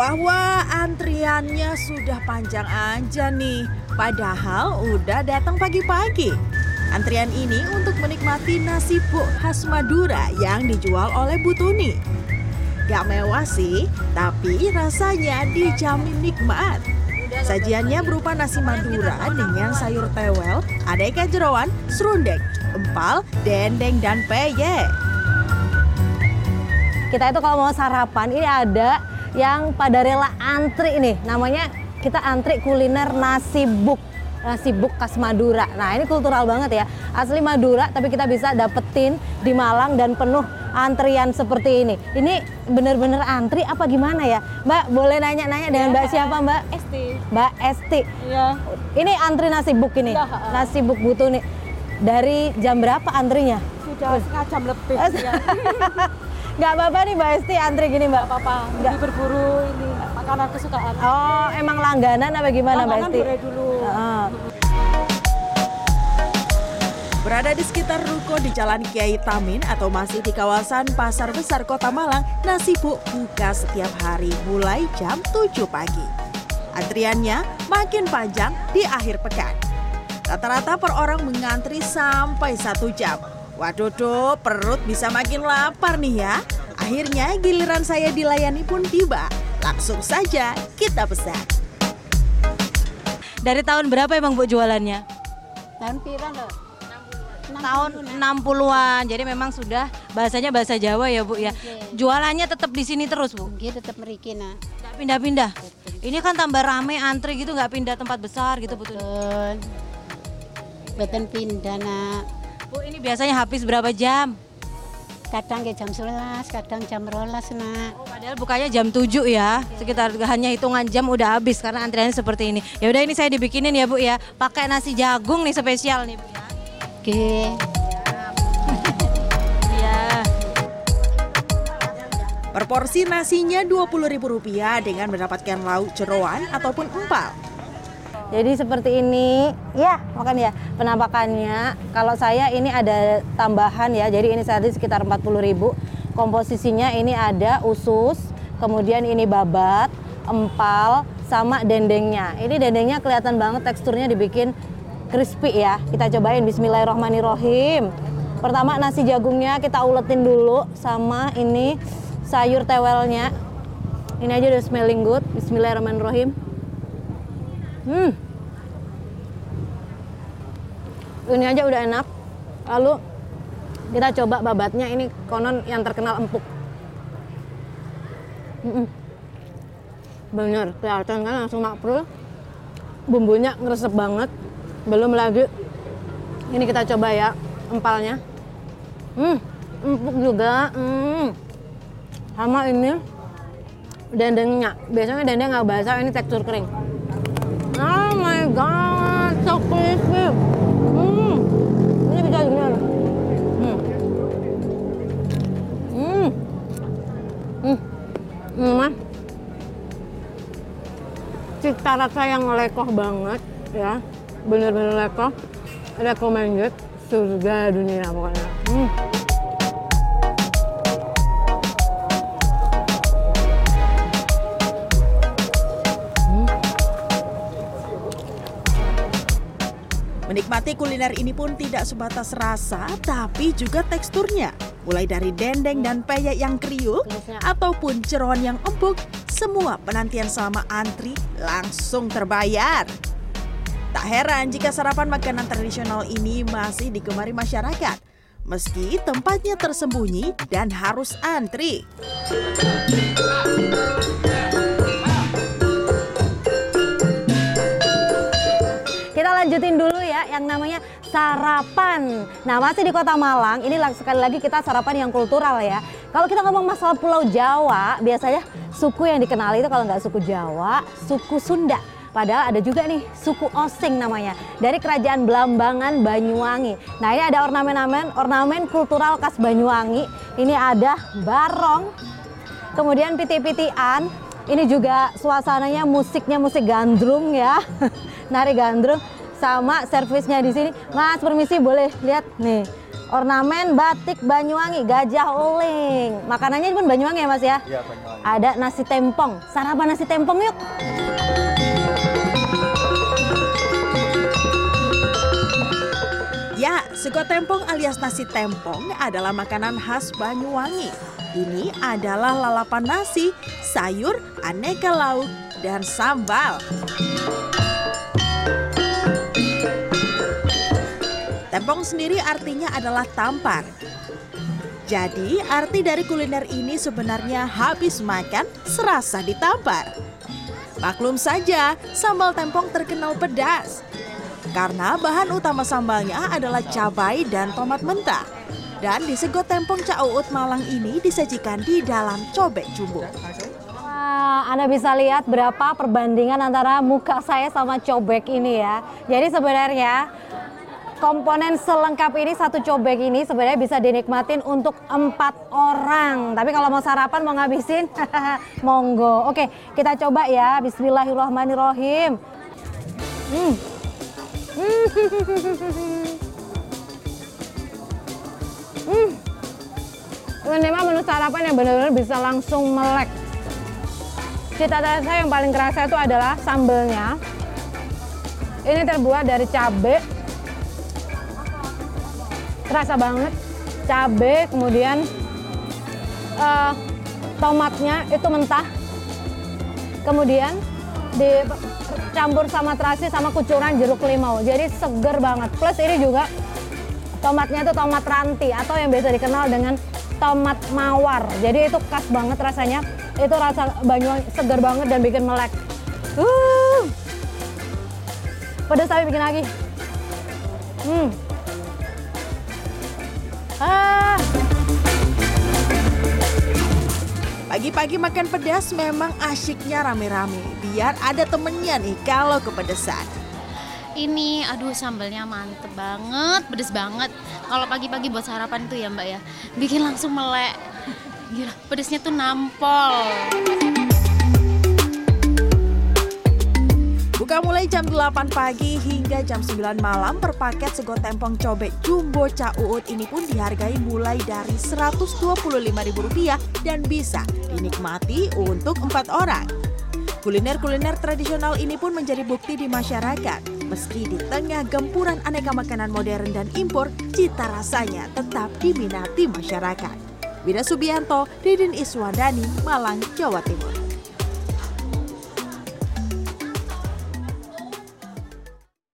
Wah wah antriannya sudah panjang aja nih. Padahal udah datang pagi-pagi. Antrian ini untuk menikmati nasi buk khas Madura yang dijual oleh Bu Tuni Gak mewah sih, tapi rasanya dijamin nikmat. Sajiannya berupa nasi Madura dengan sayur tewel, ada ikan jerawan, serundeng, empal, dendeng, dan peyek. Kita itu kalau mau sarapan ini ada yang pada rela antri nih. Namanya kita antri kuliner nasi buk. Nasi buk khas Madura. Nah ini kultural banget ya. Asli Madura tapi kita bisa dapetin di Malang dan penuh antrian seperti ini. Ini bener-bener antri apa gimana ya? Mbak boleh nanya-nanya dengan Mbak siapa Mbak? Esti. Mbak Esti. Iya. Ini antri nasi buk ini. Iya. Nasi buk butuh nih. Dari jam berapa antrinya? Sudah setengah jam lebih. Eh, ya. Nggak apa-apa nih Mbak Esti antri gini Mbak. apa-apa. Nggak. Ini berburu ini makanan kesukaan. Oh, emang langganan apa gimana Mbak Langganan Esti? dari dulu. Heeh. Berada di sekitar ruko di Jalan Kiai Tamin atau masih di kawasan Pasar Besar Kota Malang, nasi buk buka setiap hari mulai jam 7 pagi. Antriannya makin panjang di akhir pekan. Rata-rata per orang mengantri sampai satu jam. Waduh, duh, perut bisa makin lapar nih ya. Akhirnya giliran saya dilayani pun tiba. Langsung saja kita pesan. Dari tahun berapa emang Bu jualannya? Tahun pira loh? Tahun 60-an. Jadi memang sudah bahasanya bahasa Jawa ya Bu ya. Jualannya tetap di sini terus Bu. Dia tetap meriki nah. Nggak pindah-pindah. Ini kan tambah rame antri gitu nggak pindah tempat besar gitu Bu. Betul. Beten pindah nak. Bu ini biasanya habis berapa jam? Kadang ke jam 11, kadang jam rolas nak. Oh, padahal bukanya jam 7 ya. Sekitar hanya hitungan jam udah habis karena antriannya seperti ini. Ya udah ini saya dibikinin ya Bu ya. Pakai nasi jagung nih spesial nih Bu ya. Oke. Iya. Per porsi nasinya Rp20.000 dengan mendapatkan lauk jeroan ataupun empal. Jadi seperti ini, ya makan ya penampakannya. Kalau saya ini ada tambahan ya, jadi ini tadi sekitar 40.000. Komposisinya ini ada usus, kemudian ini babat, empal, sama dendengnya. Ini dendengnya kelihatan banget teksturnya dibikin crispy ya. Kita cobain Bismillahirrohmanirrohim. Pertama nasi jagungnya kita uletin dulu sama ini sayur tewelnya. Ini aja udah smelling good. Bismillahirrahmanirrohim. Hmm. Ini aja udah enak. Lalu kita coba babatnya ini konon yang terkenal empuk. Mm-mm. Bener, kelihatan kan langsung makbrul. Bumbunya ngeresep banget. Belum lagi ini kita coba ya empalnya. Hmm, empuk juga. Hmm. Sama ini dendengnya. Biasanya dendeng nggak basah, ini tekstur kering. God, so crispy. Hmm. Ini bisa gimana? Hmm. Hmm. Hmm. Hmm. Cita rasa yang lekoh banget ya. Bener-bener lekoh. Recommended. Surga dunia pokoknya. Hmm. Menikmati kuliner ini pun tidak sebatas rasa, tapi juga teksturnya. Mulai dari dendeng dan peyek yang kriuk, ataupun jeroan yang empuk, semua penantian selama antri langsung terbayar. Tak heran jika sarapan makanan tradisional ini masih digemari masyarakat, meski tempatnya tersembunyi dan harus antri. Kita lanjutin dulu yang namanya sarapan. Nah masih di kota Malang, ini sekali lagi kita sarapan yang kultural ya. Kalau kita ngomong masalah Pulau Jawa, biasanya suku yang dikenali itu kalau nggak suku Jawa, suku Sunda. Padahal ada juga nih suku Osing namanya dari kerajaan Blambangan Banyuwangi. Nah ini ada ornamen-ornamen ornamen kultural khas Banyuwangi. Ini ada barong, kemudian piti-pitian. Ini juga suasananya musiknya musik gandrung ya, nari gandrung sama servisnya di sini. Mas permisi boleh lihat nih ornamen batik Banyuwangi gajah oling. Makanannya pun Banyuwangi ya Mas ya? Iya Banyuwangi. ada nasi tempong. Sarapan nasi tempong yuk. Ya, sego tempong alias nasi tempong adalah makanan khas Banyuwangi. Ini adalah lalapan nasi, sayur, aneka lauk, dan sambal. Tempong sendiri artinya adalah tampar. Jadi, arti dari kuliner ini sebenarnya habis makan serasa ditampar. Maklum saja, sambal tempong terkenal pedas. Karena bahan utama sambalnya adalah cabai dan tomat mentah. Dan di sego tempong Cauut Malang ini disajikan di dalam cobek jumbo. Wah, Anda bisa lihat berapa perbandingan antara muka saya sama cobek ini ya. Jadi sebenarnya komponen selengkap ini satu cobek ini sebenarnya bisa dinikmatin untuk empat orang. Tapi kalau mau sarapan mau ngabisin, monggo. Oke, kita coba ya. Bismillahirrahmanirrahim. Hmm. Hmm. Ini mah menu sarapan yang benar-benar bisa langsung melek. Cita rasa yang paling kerasa itu adalah sambelnya. Ini terbuat dari cabai. Terasa banget cabai, kemudian uh, tomatnya itu mentah. Kemudian dicampur sama terasi sama kucuran jeruk limau. Jadi seger banget. Plus ini juga tomatnya itu tomat ranti atau yang biasa dikenal dengan tomat mawar. Jadi itu khas banget rasanya. Itu rasa Banyuwangi seger banget dan bikin melek. Uh. Pedas tapi bikin lagi. Hmm. Ah. Pagi-pagi makan pedas memang asyiknya rame-rame. Biar ada temennya nih kalau kepedesan. Ini aduh sambalnya mantep banget, pedes banget. Kalau pagi-pagi buat sarapan tuh ya mbak ya, bikin langsung melek. Gila, pedesnya tuh nampol. Buka mulai jam 8 pagi hingga jam 9 malam per paket sego tempong cobek jumbo Cauut ini pun dihargai mulai dari Rp125.000 dan bisa dinikmati untuk empat orang. Kuliner-kuliner tradisional ini pun menjadi bukti di masyarakat. Meski di tengah gempuran aneka makanan modern dan impor, cita rasanya tetap diminati masyarakat. Wida Subianto, Didin Iswandani, Malang, Jawa Timur.